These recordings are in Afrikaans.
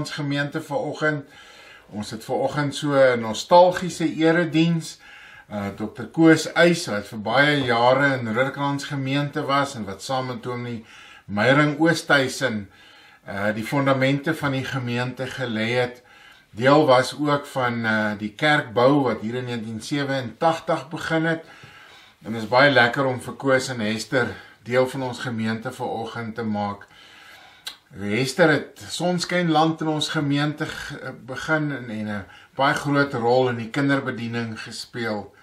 Rukkrans gemeente vanoggend. Ons het vanoggend so 'n nostalgiese erediens. Uh Dr. Koos Eys wat vir baie jare in Rukkrans gemeente was en wat saam met hom die Meyering Oosthuizen uh die fondamente van die gemeente gelê het. Deel was ook van uh die kerkbou wat hier in 1987 begin het. En dit is baie lekker om vir Koos en Hester deel van ons gemeente vanoggend te maak. Hester het Sonskynland in ons gemeente begin en 'n baie groot rol in die kinderbediening gespeel.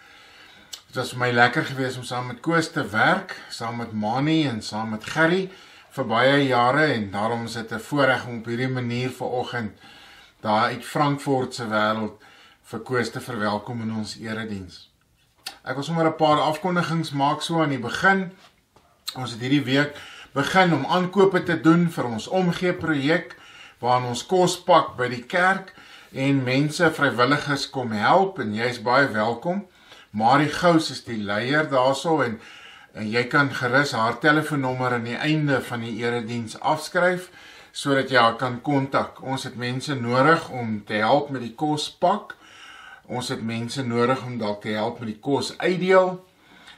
Dit was vir my lekker geweest om saam met Koos te werk, saam met Mani en saam met Gerry vir baie jare en daarom is dit 'n voorreg om op hierdie manier vanoggend daar uit Frankfurt se wêreld vir Koos te verwelkom in ons erediens. Ek wil sommer 'n paar afkondigings maak so aan die begin. Ons het hierdie week begin om aankope te doen vir ons omgee projek waarin ons kos pak by die kerk en mense vrywilligers kom help en jy's baie welkom. Marie Gous is die leier daarso en en jy kan gerus haar telefoonnommer aan die einde van die erediens afskryf sodat jy haar kan kontak. Ons het mense nodig om te help met die kos pak. Ons het mense nodig om dalk te help met die kos uitdeel.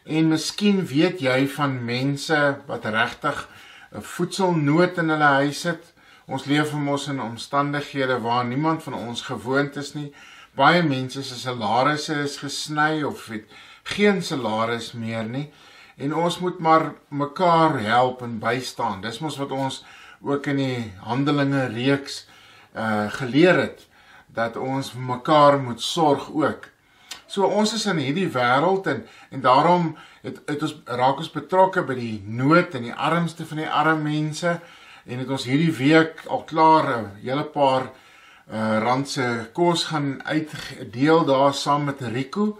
En miskien weet jy van mense wat regtig 'n voedselnood in hulle huis het. Ons leef mos in omstandighede waar niemand van ons gewoond is nie. Baie mense se salarisse is gesny of het geen salaris meer nie. En ons moet maar mekaar help en bystaan. Dis mos wat ons ook in die Handelinge reeks uh geleer het dat ons mekaar moet sorg ook. So ons is in hierdie wêreld en en daarom het, het ons raak ons betrokke by die nood en die armste van die arme mense en het ons hierdie week al klaar 'n hele paar uh rand se kos gaan uitdeel daar saam met Rico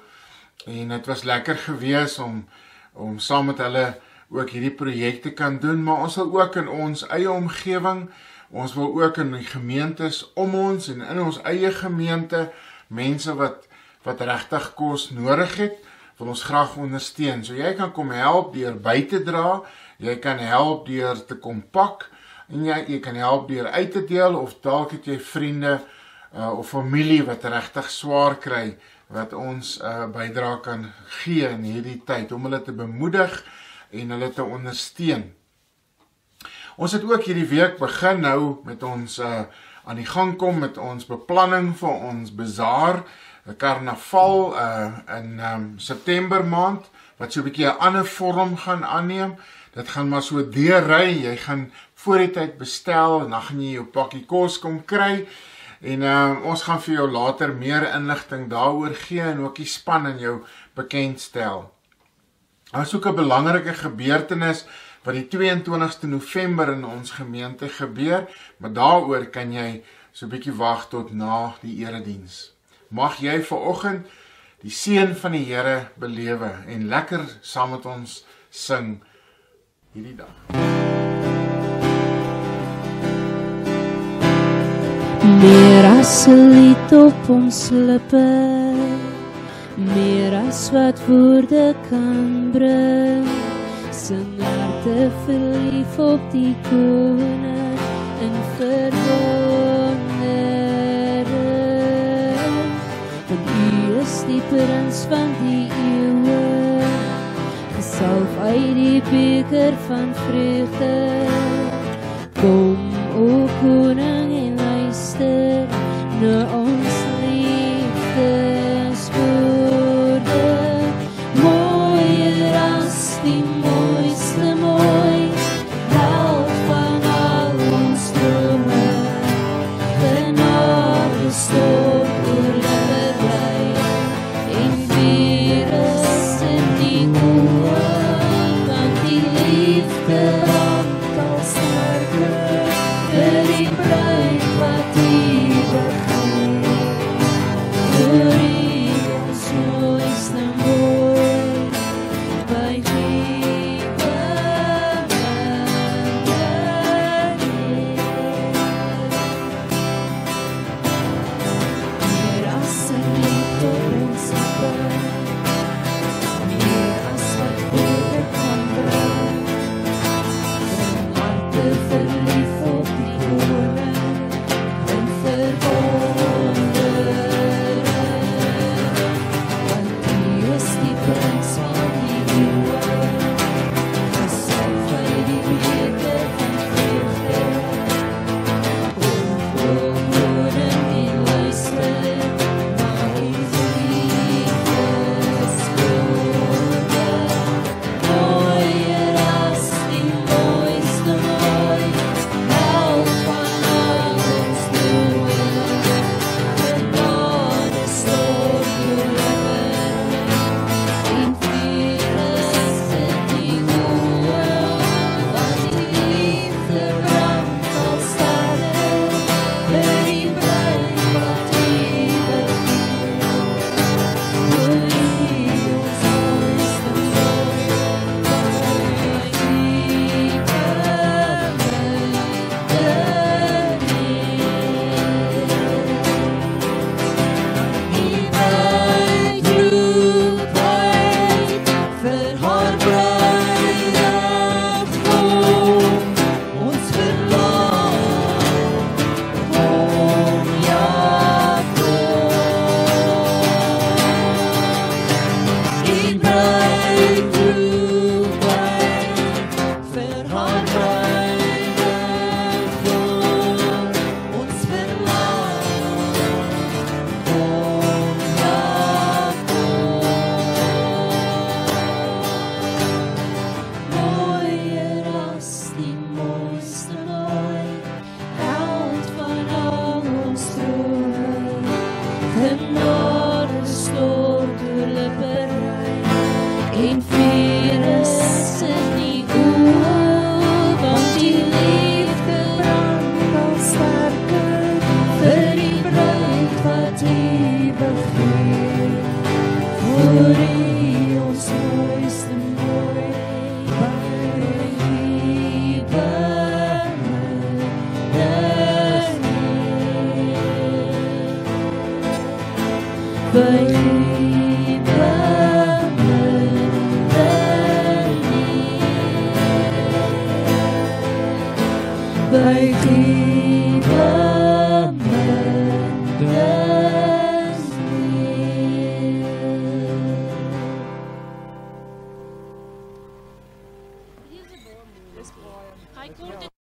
en dit was lekker gewees om om saam met hulle ook hierdie projekte kan doen maar ons wil ook in ons eie omgewing ons wil ook in die gemeentes om ons en in ons eie gemeente mense wat wat regtig kos nodig het, wil ons graag ondersteun. So jy kan kom help deur by te dra, jy kan help deur te kom pak en jy jy kan help deur uit te deel of dalk het jy vriende uh, of familie wat regtig swaar kry wat ons 'n uh, bydrae kan gee in hierdie tyd om hulle te bemoedig en hulle te ondersteun. Ons het ook hierdie week begin nou met ons uh, aan die gang kom met ons beplanning vir ons bazaar 'n karnaval uh in um September maand wat so 'n bietjie 'n ander vorm gaan aanneem. Dit gaan maar so deurry. Jy gaan voor die tyd bestel en dan gaan jy jou pakkie kos kom kry. En uh ons gaan vir jou later meer inligting daaroor gee en ook die span in jou bekendstel. Daar is ook 'n belangrike gebeurtenis wat die 22ste November in ons gemeente gebeur, maar daaroor kan jy so 'n bietjie wag tot na die erediens mag jy ver oggend die seën van die Here belewe en lekker saam met ons sing hierdie dag. Meer as lied op ons lippe meer as wat woorde kan bring sing harte verlief op die koning in verwondering is die prins van die eeuwe gesalf uit die beker van vreugde. Kom o koning en luister na curte.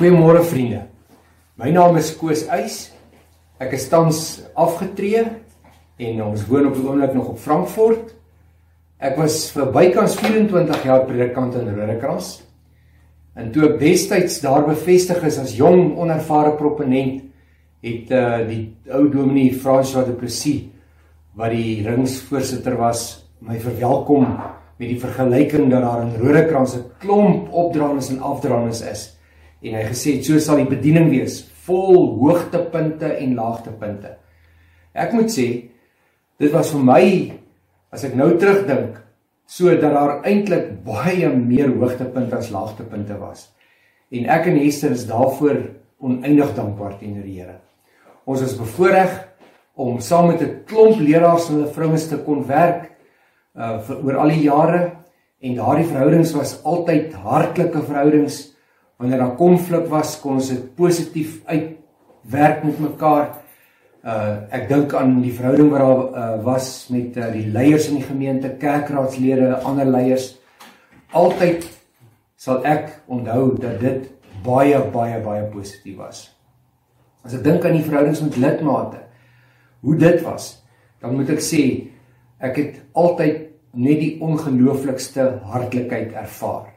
Goeiemôre vriende. My naam is Koos Eis. Ek is tans afgetree en ons woon op die oomblik nog op Frankfurt. Ek was vir bykans 24 jaar predikant in Rodekraans. En toe ek destyds daar bevestig is as jong onervare proponent, het uh die ou dominee François du Plessis wat die ringsvoorsitter was, my verwelkom met die vergelyking dat daar in Rodekraans 'n klomp opdraandes en afdraandes is. En hy gesê het, so sal die bediening wees, vol hoogtepunte en laagtepunte. Ek moet sê, dit was vir my as ek nou terugdink, so dat daar eintlik baie meer hoogtepunte as laagtepunte was. En ek en Hester is daarvoor oneindig dankbaar teenoor die Here. Ons is bevoorreg om saam met 'n klomp leraars en hulle vrouens te kon werk uh vir oor al die jare en daardie verhoudings was altyd hartlike verhoudings. Wanneer daar konflik was, kon ons dit positief uitwerk met mekaar. Uh ek dink aan die verhouding wat daar uh, was met uh, die leiers in die gemeente, kerkraadslede, ander leiers. Altyd sal ek onthou dat dit baie baie baie positief was. As ek dink aan die verhoudings met lidmate, hoe dit was, dan moet ek sê ek het altyd net die ongelooflikste hartlikheid ervaar.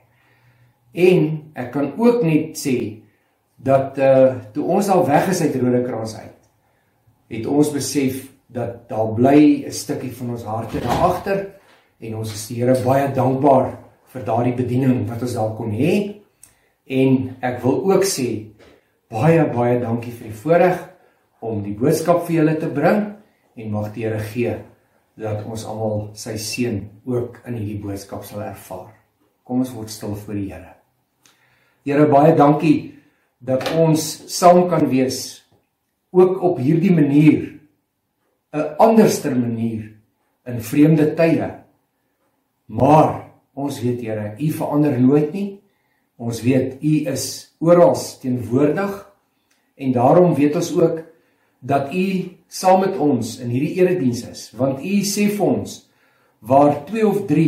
En ek kan ook net sê dat uh toe ons al weg is uit Rodekraans uit, het ons besef dat daar bly 'n stukkie van ons harte daar agter en ons is die Here baie dankbaar vir daardie bediening wat ons daar kon hê. En ek wil ook sê baie baie dankie vir die voorreg om die boodskap vir julle te bring en mag die Here gee dat ons almal sy seën ook in hierdie boodskap sal ervaar. Kom ons word stil voor die Here. Here baie dankie dat ons saam kan wees ook op hierdie manier 'n anderster manier in vreemde tye. Maar ons weet Here, U verander nooit nie. Ons weet U is oral teenwoordig en daarom weet ons ook dat U saam met ons in hierdie erediens is, want U sê vir ons waar 2 of 3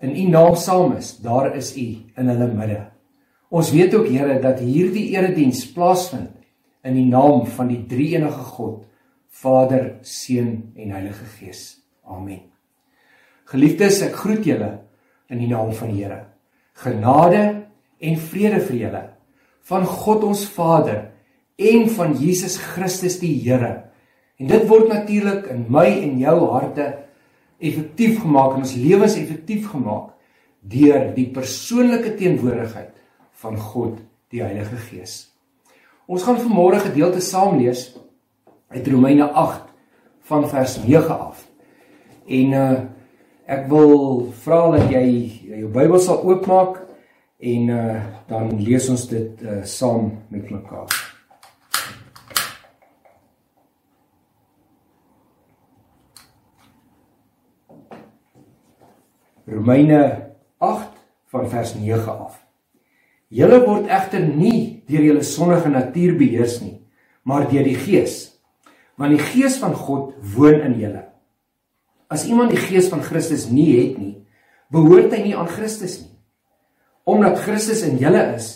in U naam saam is, daar is U in hulle midde. Ons weet ook Here dat hierdie erediens plaasvind in die naam van die Drie-enige God, Vader, Seun en Heilige Gees. Amen. Geliefdes, ek groet julle in die naam van die Here. Genade en vrede vir julle van God ons Vader en van Jesus Christus die Here. En dit word natuurlik in my en jou harte effektief gemaak en ons lewens effektief gemaak deur die persoonlike teenwoordigheid van God die Heilige Gees. Ons gaan vanmôre gedeelte saam lees uit Romeine 8 van vers 9 af. En uh ek wil vra dat jy jou Bybel sal oopmaak en uh dan lees ons dit uh saam met mekaar. Romeine 8 van vers 9 af. Julle word egter nie deur julle sondige natuur beheers nie, maar deur die Gees, want die Gees van God woon in julle. As iemand die Gees van Christus nie het nie, behoort hy nie aan Christus nie. Omdat Christus in julle is,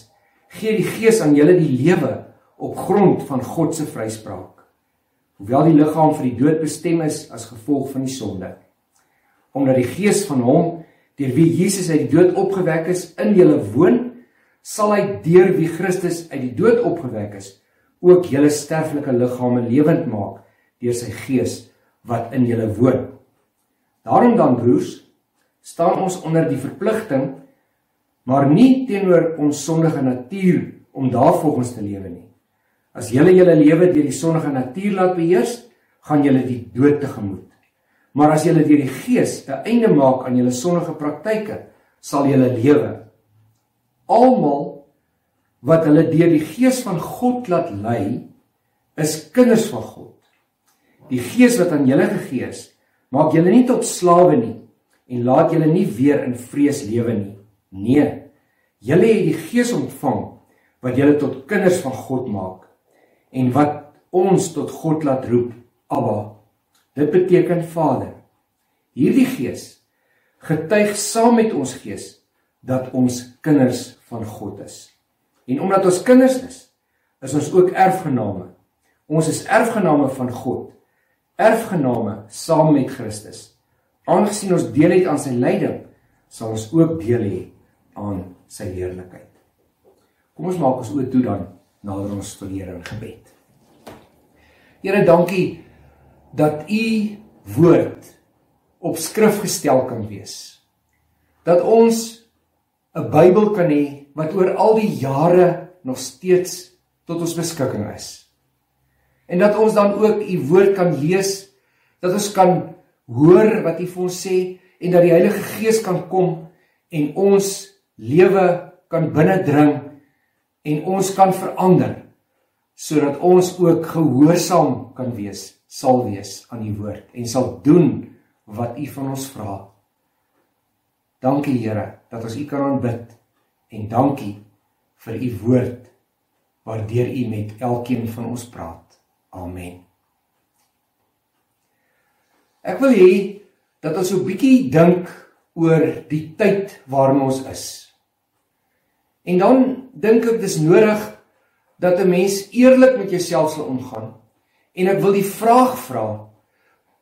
gee die Gees aan julle die lewe op grond van God se vryspraak. Hoewel die liggaam vir die dood bestem is as gevolg van die sonde, omdat die Gees van hom deur wie Jesus uit die dood opgewek is in julle woon, sal hy deur wie Christus uit die dood opgewek is, ook julle sterflike liggame lewend maak deur sy Gees wat in julle woon. Daarom dan broers, staan ons onder die verpligting maar nie teenoor ons sondige natuur om daarvolgens te lewe nie. As julle julle lewe deur die sondige natuur laat beheers, gaan julle die dood tegemoet. Maar as julle deur die Gees 'n einde maak aan julle sondige praktyke, sal julle lewe. Almal wat hulle deur die Gees van God laat lei, is kinders van God. Die Gees wat aan julle gegee is, maak julle nie tot slawe nie en laat julle nie weer in vrees lewe nie. Nee, julle het die Gees ontvang wat julle tot kinders van God maak en wat ons tot God laat roep, Abba. Dit beteken Vader. Hierdie Gees getuig saam met ons gees dat ons kinders van God is. En omdat ons kinders is, is ons ook erfgename. Ons is erfgename van God. Erfgename saam met Christus. Aangesien ons deel het aan sy lyding, sal ons ook deel hê aan sy heerlikheid. Kom ons maak ons oë toe dan nader ons tot Here in gebed. Here, dankie dat u woord op skrif gestel kan wees. Dat ons 'n Bybel kan hê wat oor al die jare nog steeds tot ons beskikking is. En dat ons dan ook u woord kan lees, dat ons kan hoor wat u vir ons sê en dat die Heilige Gees kan kom en ons lewe kan binnendring en ons kan verander sodat ons ook gehoorsaam kan wees, sal wees aan u woord en sal doen wat u van ons vra. Dankie Here dat ons u kan aanbid en dankie vir u woord waardeur u met elkeen van ons praat. Amen. Ek wil hê dat ons 'n bietjie dink oor die tyd waarin ons is. En dan dink ek dis nodig dat 'n mens eerlik met jouself sal omgaan. En ek wil die vraag vra: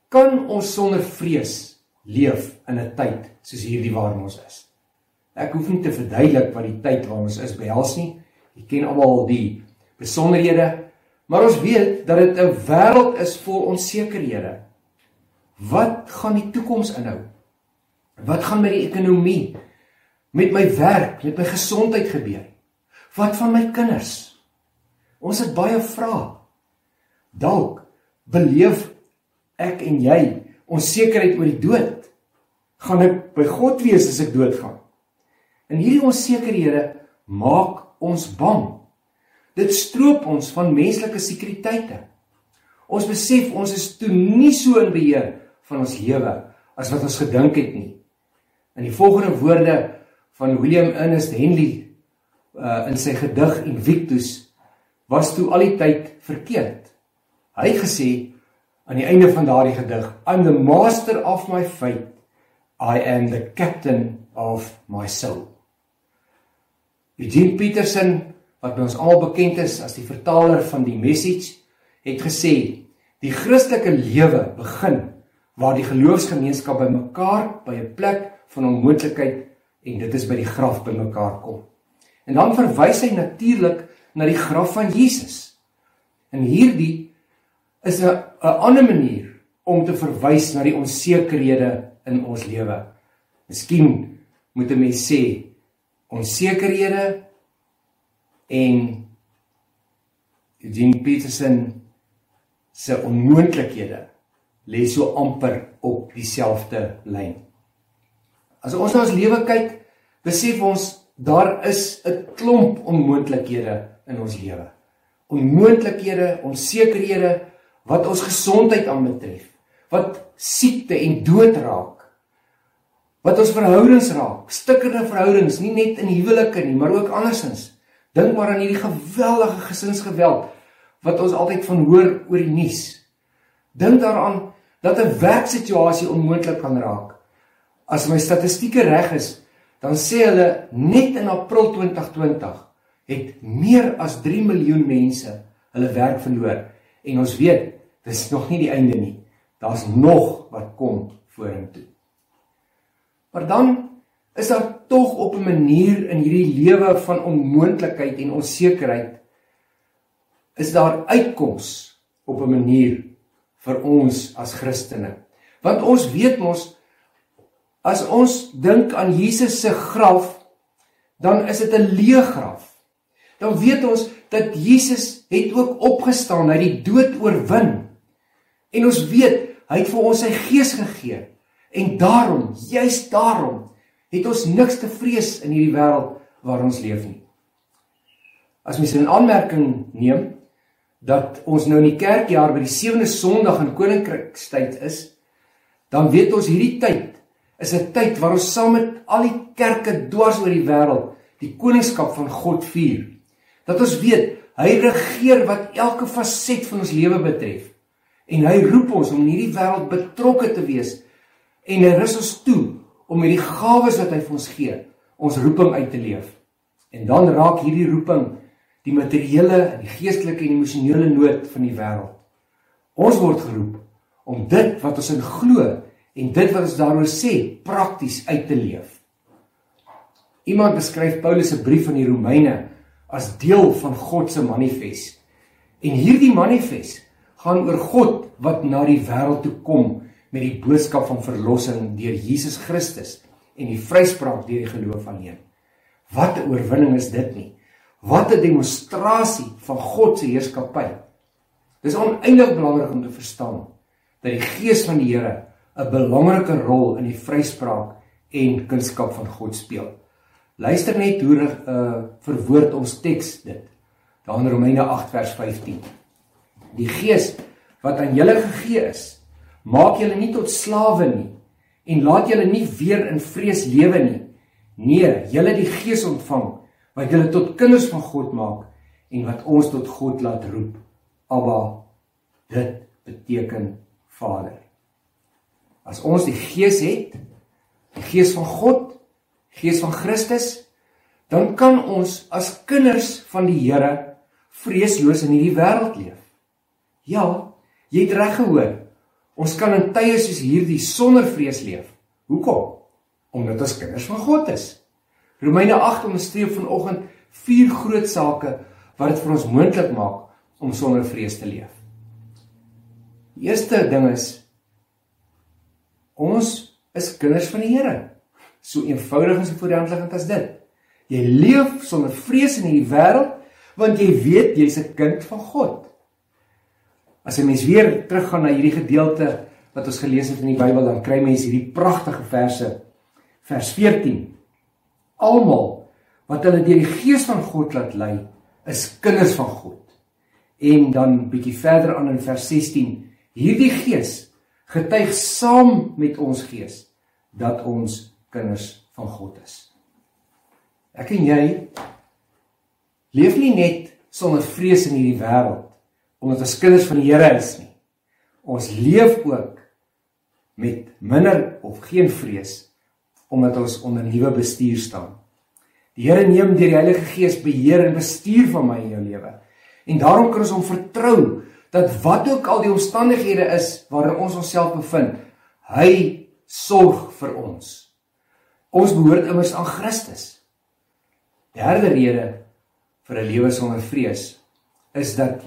kan ons sonder vrees leef in 'n tyd soos hierdie waarin ons is? Ek hoef nie te verduidelik wat die tyd waarin ons is behels nie. Jy ken almal die besonderhede, maar ons weet dat dit 'n wêreld is vol onsekerhede. Wat gaan die toekoms inhou? Wat gaan met die ekonomie, met my werk, met my gesondheid gebeur? Wat van my kinders? Ons het baie vrae. Dalk beleef ek en jy onsekerheid oor die dood. Gaan ek by God wees as ek doodgaan? En hierdie onsekerhede maak ons bang. Dit stroop ons van menslike sekuriteite. Ons besef ons is toe nie so in beheer van ons lewe as wat ons gedink het nie. In die volgende woorde van William Ernest Henley uh, in sy gedig Invictus was toe al die tyd verkeerd. Hy het gesê aan die einde van daardie gedig, I'm the master of my fate. I am the captain of my soul. Eugene Peterson, wat ons almal bekend is as die vertaler van die message, het gesê die Christelike lewe begin waar die geloofsgemeenskap bymekaar by 'n plek van onmoontlikheid en dit is by die graf bymekaar kom. En dan verwys hy natuurlik na die graf van Jesus. En hierdie is 'n 'n ander manier om te verwys na die onsekerhede in ons lewe. Miskien moet 'n mens sê onsekerhede en Eugene Peterson se onmoontlikhede lê so amper op dieselfde lyn. As ons na ons lewe kyk, besef ons daar is 'n klomp onmoontlikhede in ons lewe. Onmoontlikhede, onsekerhede wat ons gesondheid aanbetref, wat siekte en dood raak. Wat ons verhoudings raak, stikkende verhoudings, nie net in huwelike nie, maar ook andersins. Dink maar aan hierdie geweldige gesinsgeweld wat ons altyd van hoor oor die nuus. Dink daaraan dat 'n werksituasie onmoontlik kan raak. As my statistieke reg is, dan sê hulle net in April 2020 het meer as 3 miljoen mense hulle werk verloor en ons weet dis nog nie die einde nie. Daar's nog wat kom vorentoe. Maar dan is daar tog op 'n manier in hierdie lewe van onmoontlikheid en onsekerheid is daar uitkoms op 'n manier vir ons as Christene. Want ons weet mos as ons dink aan Jesus se graf, dan is dit 'n leë graf. Dan weet ons dat Jesus het ook opgestaan, hy het die dood oorwin. En ons weet hy het vir ons sy gees gegee. En daarom, juis daarom, het ons niks te vrees in hierdie wêreld waar ons leef nie. As mens in aanmerking neem dat ons nou in die kerkjaar by die 7de Sondag in Koninkrykstyd is, dan weet ons hierdie tyd is 'n tyd waar ons saam met al die kerke dwars oor die wêreld die koningskap van God vier. Dat ons weet hy regeer wat elke faset van ons lewe betref. En hy roep ons om in hierdie wêreld betrokke te wees en hy rus ons toe om met die gawes wat hy vir ons gee, ons roeping uit te leef. En dan raak hierdie roeping die materiële, die geestelike en emosionele nood van die wêreld. Ons word geroep om dit wat ons in glo en dit wat ons daaroor sê prakties uit te leef. Iemand beskryf Paulus se brief aan die Romeine as deel van God se manifest. En hierdie manifest gaan oor God wat na die wêreld toe kom met die boodskap van verlossing deur Jesus Christus en die vryspraak deur die geloof alleen. Wat 'n oorwinning is dit nie? Wat 'n demonstrasie van God se heerskappy. Dis oneindig belangrik om te verstaan dat die Gees van die Here 'n belangrike rol in die vryspraak en kunskap van God speel. Luister net hoe uh verwoord ons teks dit. Daar in Romeine 8 vers 15. Die Gees wat aan julle gegee is, maak julle nie tot slawe nie en laat julle nie weer in vrees lewe nie. Nee, julle die Gees ontvang wat julle tot kinders van God maak en wat ons tot God laat roep. Abba, dit beteken Vader. As ons die Gees het, die Gees van God, Gees van Christus, dan kan ons as kinders van die Here vreesloos in hierdie wêreld leef. Ja, jy het reg gehoor. Ons kan in tye soos hierdie sonder vrees leef. Hoekom? Omdat ons kinders van God is. Romeine 8 onderstreep vanoggend vier groot sake wat dit vir ons moontlik maak om sonder vrees te leef. Die eerste ding is ons is kinders van die Here. So eenvoudig en so voorhandligend as dit. Jy leef sonder vrees in hierdie wêreld want jy weet jy's 'n kind van God. As 'n mens weer teruggaan na hierdie gedeelte wat ons gelees het in die Bybel, dan kry mens hierdie pragtige verse. Vers 14. Almal wat hulle deur die Gees van God laat lei, is kinders van God. En dan bietjie verder aan in vers 16, hierdie Gees getuig saam met ons gees dat ons kinders van God is. Ek en jy leef nie net sonder vrees in hierdie wêreld omdat ons kinders van die Here is nie. Ons leef ook met minder of geen vrees omdat ons onder nuwe bestuur staan. Die Here neem deur die Heilige Gees beheer en bestuur van my en jou lewe. En daarom kan ons hom vertrou dat wat ook al die omstandighede is waarin ons onsself bevind, hy sorg vir ons. Ons behoort immers aan Christus. Derde rede vir 'n lewe sonder vrees is dat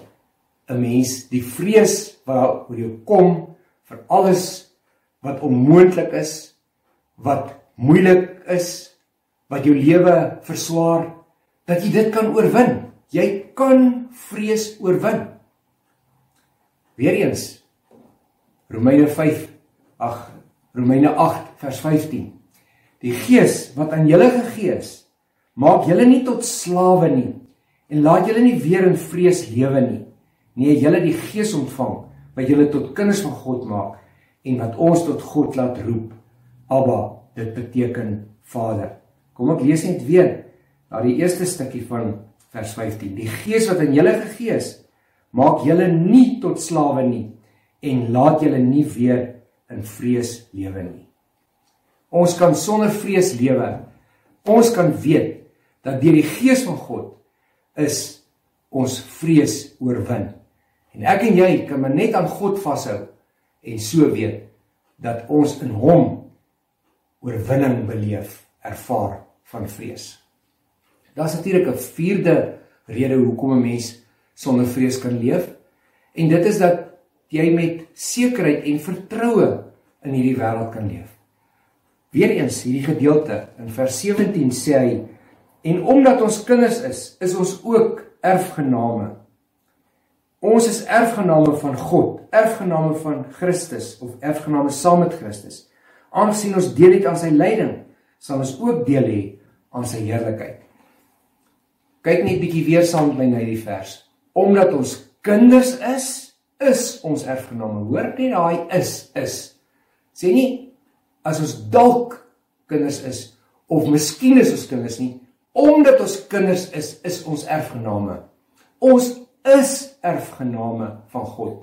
'n mens die vrees wat oor jou kom vir alles wat onmoontlik is, wat moeilik is, wat jou lewe verswaar, dat jy dit kan oorwin. Jy kan vrees oorwin. Weereens Romeine 5 ag Romeine 8 vers 15. Die Gees wat aan julle gegee is, maak julle nie tot slawe nie en laat julle nie weer in vrees lewe nie. Nee, julle die Gees ontvang wat julle tot kinders van God maak en wat ons tot God laat roep. Abba, dit beteken Vader. Kom ek lees net weer na die eerste stukkie van vers 15. Die Gees wat aan julle gegee is, maak julle nie tot slawe nie en laat julle nie weer in vrees lewe nie. Ons kan sonder vrees lewe. Ons kan weet dat deur die Gees van God is ons vrees oorwin. En ek en jy kan maar net aan God vashou en so weet dat ons in hom oorwinning beleef, ervaar van vrees. Daar's natuurlik 'n vierde rede hoekom 'n mens sonder vrees kan leef. En dit is dat jy met sekerheid en vertroue in hierdie wêreld kan leef. Weereens hierdie gedeelte in vers 17 sê hy en omdat ons kinders is, is ons ook erfgename. Ons is erfgename van God, erfgename van Christus of erfgename saam met Christus. Aangesien ons deel het aan sy lyding, sal ons ook deel hê aan sy heerlikheid. Kyk net bietjie weer saam met my na hierdie vers. Omdat ons kinders is, is ons erfgename. Hoor net daai is is. Sê nie as ons dalk kinders is of miskien is ons kinders nie, omdat ons kinders is, is ons erfgename. Ons is erfgename van God.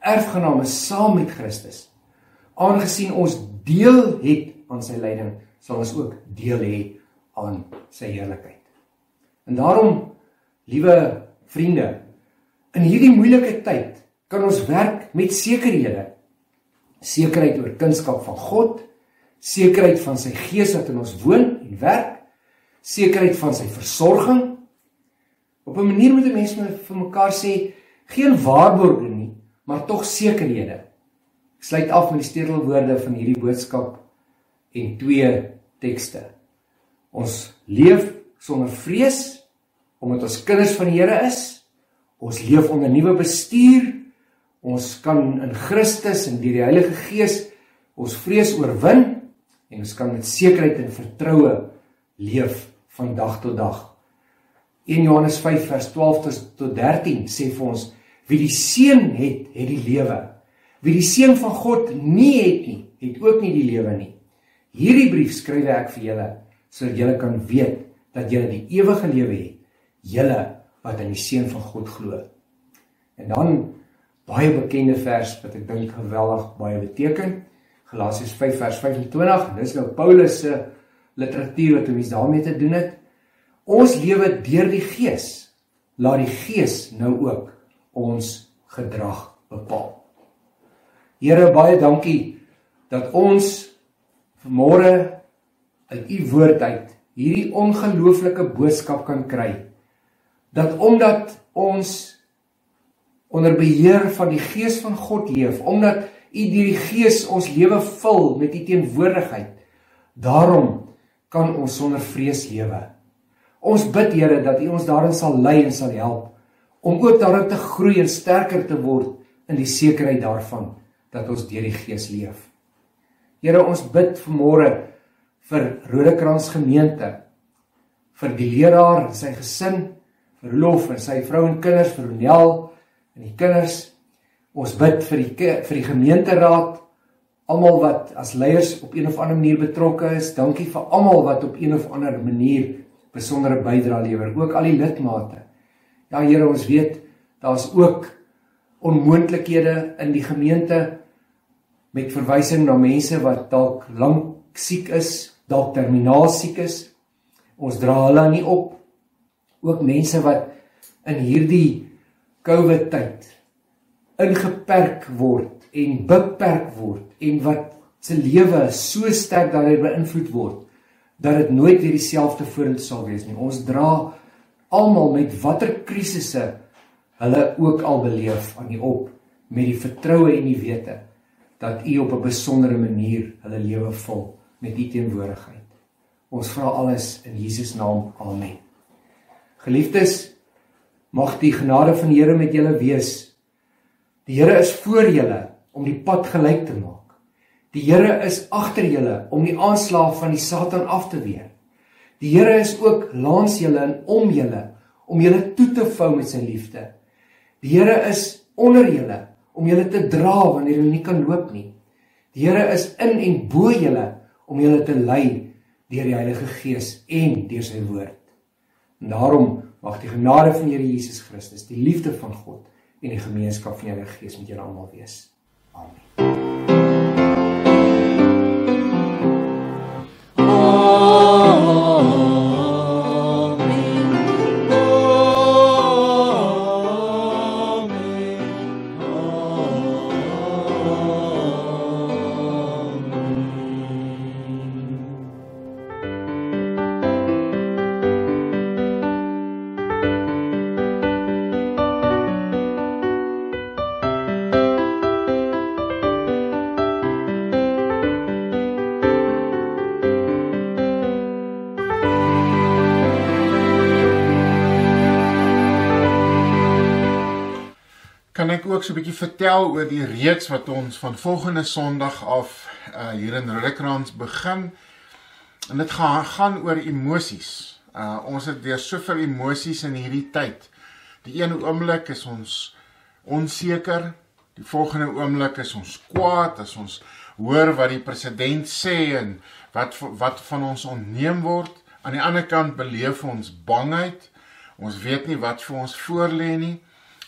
Erfgename saam met Christus. Aangesien ons deel het aan sy lyding, sal ons ook deel hê aan sy heerlikheid. En daarom, liewe vriende, in hierdie moeilike tyd kan ons werk met sekerhede. Sekerheid oor kunskap van God, sekerheid van sy gees wat in ons woon en werk, sekerheid van sy versorging. Op 'n manier moet 'n mens vir mekaar sê geen waarborge nie, maar tog sekerhede. Ek sluit af met die stedelwoorde van hierdie boodskap en twee tekste. Ons leef sonder vrees omdat ons kinders van die Here is. Ons leef onder nuwe bestuur. Ons kan in Christus en deur die Heilige Gees ons vrees oorwin en ons kan met sekerheid en vertroue leef van dag tot dag. 1 Johannes 5 vers 12 tot 13 sê vir ons wie die seun het, het die lewe. Wie die seun van God nie het nie, het ook nie die lewe nie. Hierdie brief skryf ek vir julle sodat julle kan weet dat julle die ewige lewe het julle wat in die seun van God glo. En dan baie bekende vers wat ek dink geweldig baie beteken. Galasiërs 5 vers 25. Dis nou Paulus se literatuur wat ons daarmee te doen het. Ons lewe deur die Gees. Laat die Gees nou ook ons gedrag bepaal. Here baie dankie dat ons vanmôre uit u woord uit hierdie ongelooflike boodskap kan kry dat omdat ons onder beheer van die Gees van God leef, omdat U deur die Gees ons lewe vul met U teenwoordigheid, daarom kan ons sonder vrees lewe. Ons bid Here dat U ons daarin sal lei en sal help om ook daarin te groei en sterker te word in die sekerheid daarvan dat ons deur die Gees leef. Here, ons bid vanmôre vir Rodekrans gemeente, vir die leraar en sy gesin, vir Lof en sy vrou en kinders, vir Ronel en die kinders. Ons bid vir die vir die gemeenteraad, almal wat as leiers op een of ander manier betrokke is. Dankie vir almal wat op een of ander manier besondere bydrae lewer, ook al die lidmate. Ja Here, ons weet daar's ook onmoontlikhede in die gemeente met verwysing na mense wat dalk lank siek is, dalk terminaal siek is. Ons dra hulle nie op. Ook mense wat in hierdie COVID tyd ingeperk word en beperk word en wat se lewe so sterk daardeur beïnvloed word dat dit nooit weer dieselfde vorentoe sal wees nie. Ons dra almal met watter krisisse hulle ook al beleef aan U op met die vertroue en die wete dat U op 'n besondere manier hulle lewe vul met U teenwoordigheid. Ons vra alles in Jesus naam. Amen. Geliefdes, mag die genade van die Here met julle wees. Die Here is voor julle om die pad gelyk te maak. Die Here is agter julle om die aanslag van die Satan af te weer. Die Here is ook langs julle en om julle om julle toe te vou met sy liefde. Die Here is onder julle om julle te dra wanneer julle nie kan loop nie. Die Here is in en bo julle om julle te lei deur die Heilige Gees en deur sy woord. En daarom mag die genade van Here Jesus Christus, die liefde van God en die gemeenskap van die Heilige Gees met julle almal wees. Amen. Ook so 'n bietjie vertel oor die reeks wat ons van volgende Sondag af uh hier in Roodekrans begin. En dit gaan gaan oor emosies. Uh ons het weer soveel emosies in hierdie tyd. Die een oomblik is ons onseker, die volgende oomblik is ons kwaad as ons hoor wat die president sê en wat wat van ons ontneem word. Aan die ander kant beleef ons bangheid. Ons weet nie wat vir ons voorlê nie.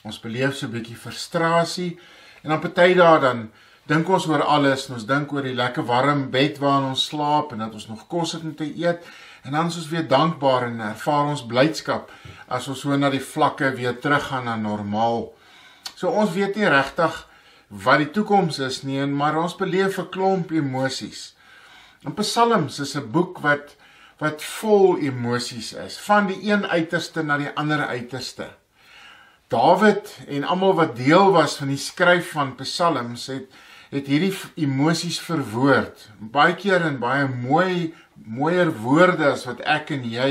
Ons beleef so 'n bietjie frustrasie en dan party dae dan dink ons oor alles, ons dink oor die lekker warm bed waarin ons slaap en dat ons nog kos het om te eet en dan is ons weer dankbaar en ervaar ons blydskap as ons so na die vlakke weer teruggaan na normaal. So ons weet nie regtig wat die toekoms is nie, maar ons beleef 'n klomp emosies. En Psalms is 'n boek wat wat vol emosies is, van die een uiterste na die ander uiterste. Dawid en almal wat deel was van die skryf van Psalms het het hierdie emosies verwoord. Baie keer in baie mooi mooier woorde as wat ek en jy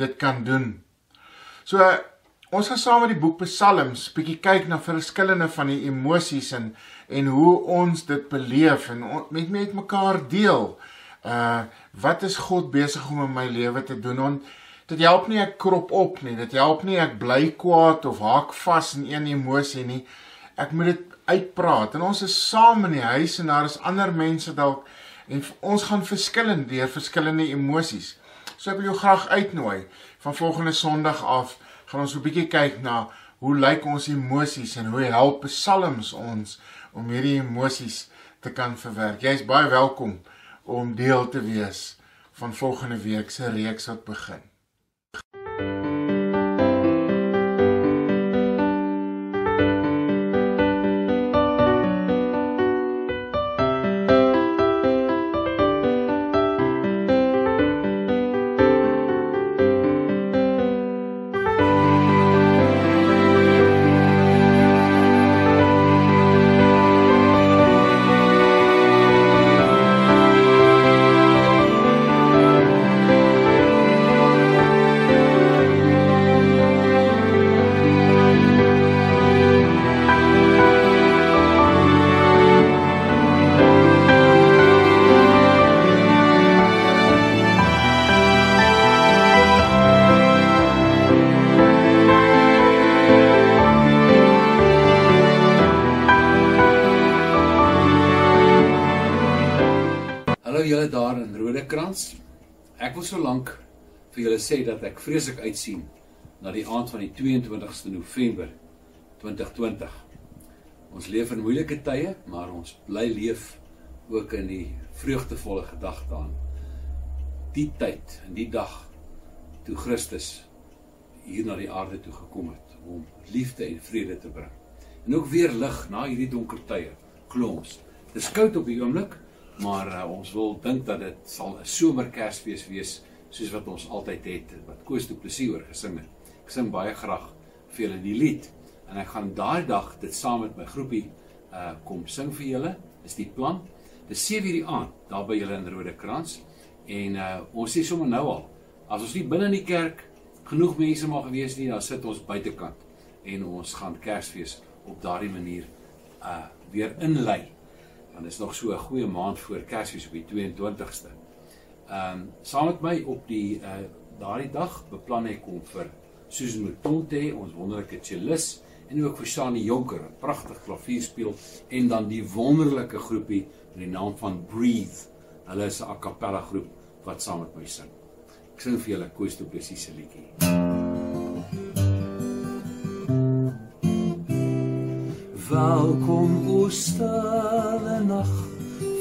dit kan doen. So ons gaan saam met die boek Psalms bietjie kyk na verskillende van die emosies en en hoe ons dit beleef en on, met met mekaar deel. Uh wat is God besig om in my lewe te doen? On, Dit help nie ek krop op nie. Dit help nie ek bly kwaad of haak vas in een emosie nie. Ek moet dit uitpraat. En ons is saam in die huis en daar is ander mense dalk en ons gaan verskillend deur verskillende emosies. So ek wil jou graag uitnooi van volgende Sondag af gaan ons 'n bietjie kyk na hoe lyk ons emosies en hoe help psalms ons om hierdie emosies te kan verwerk. Jy's baie welkom om deel te wees van volgende week se reeks wat begin. Wil so lank vir julle sê dat ek vreeslik uitsien na die aand van die 22ste November 2020. Ons leef in moeilike tye, maar ons bly leef ook in die vreugdevolle gedagte aan die tyd en die dag toe Christus hier na die aarde toe gekom het om liefde en vrede te bring. En ook weer lig na hierdie donker tye, glo ons. Dit is koud op die oomblik, maar uh, ons wil dink dat dit sal 'n somerkersfees wees soos wat ons altyd het wat Koos Du Plessis oor gesing het. Ek sing baie graag vir julle die lied en ek gaan daai dag dit saam met my groepie uh kom sing vir julle. Dis die plan. Dis 7:00 die aand daar by julle in Rodekrans en uh ons sê sommer nou al as ons nie binne in die kerk genoeg mense mag wees nie, dan sit ons buitekant en ons gaan Kersfees op daardie manier uh weer inlei. Want dit is nog so 'n goeie maand voor Kersfees op die 22ste. Ehm um, saam met my op die uh daardie dag beplan ek om vir Susan Mutonte, ons wonderlike cellist en ook vir Shani Jonker, 'n pragtig klavier speel en dan die wonderlike groepie met die naam van Breathe. Hulle is 'n a cappella groep wat saam met my sing. Ek sing vir julle Koos Du Plessis se liedjie. Welkom o stille nag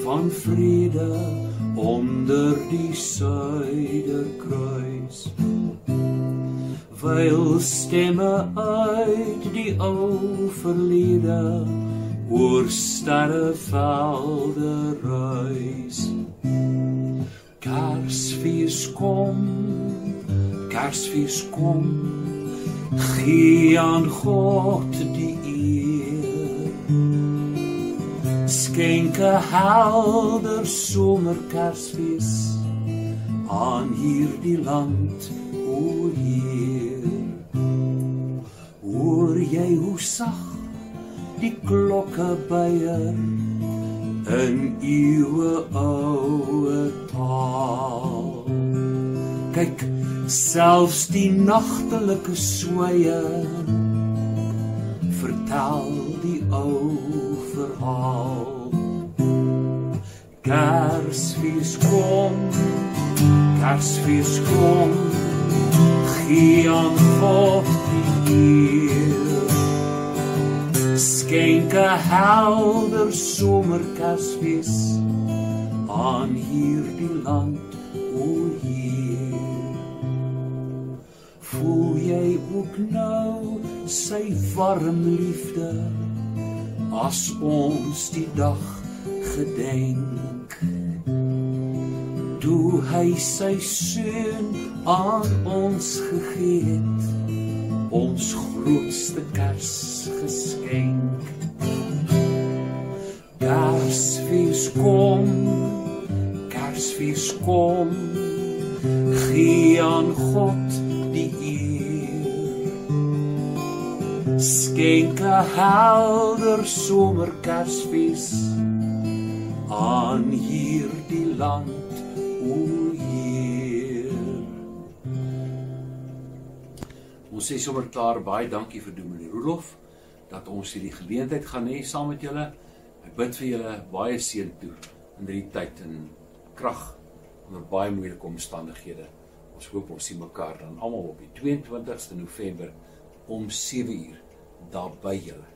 van vrede onder die suiderkruis. Weil stemme uit die ou verlede oor sterrevelde reis. Kersfees kom, Kersfees kom, gee aan God die Skenk 'n helder somerkersfees aan hierdie land, o Heer. Hoor jy hoe sag die klokke byer in eeue oue taal. Kyk, selfs die nagtelike sweye vertel die ou verhaal. Kersfees kom, Kersfees kom, gee aan God die eer. Skenk 'n helder somerkersfees aan hierdie land, o Heer. Voel jy ook nou sy warm liefde as ons die dag gedenk? Toe hy sy seun aan ons gegee het, ons grootste kersgeskenk. Kersfees kom, Kersfees kom, gee aan God die eer. Skenk 'n helder somerkersfees aan hierdie land, Ons sê sommer klaar baie dankie vir Dominee Rolof dat ons hierdie geleentheid gaan hê saam met julle. Ek bid vir julle baie seën toe in hierdie tyd en krag onder baie moeilike omstandighede. Ons hoop ons sien mekaar dan almal op die 22ste November om 7uur daar by julle.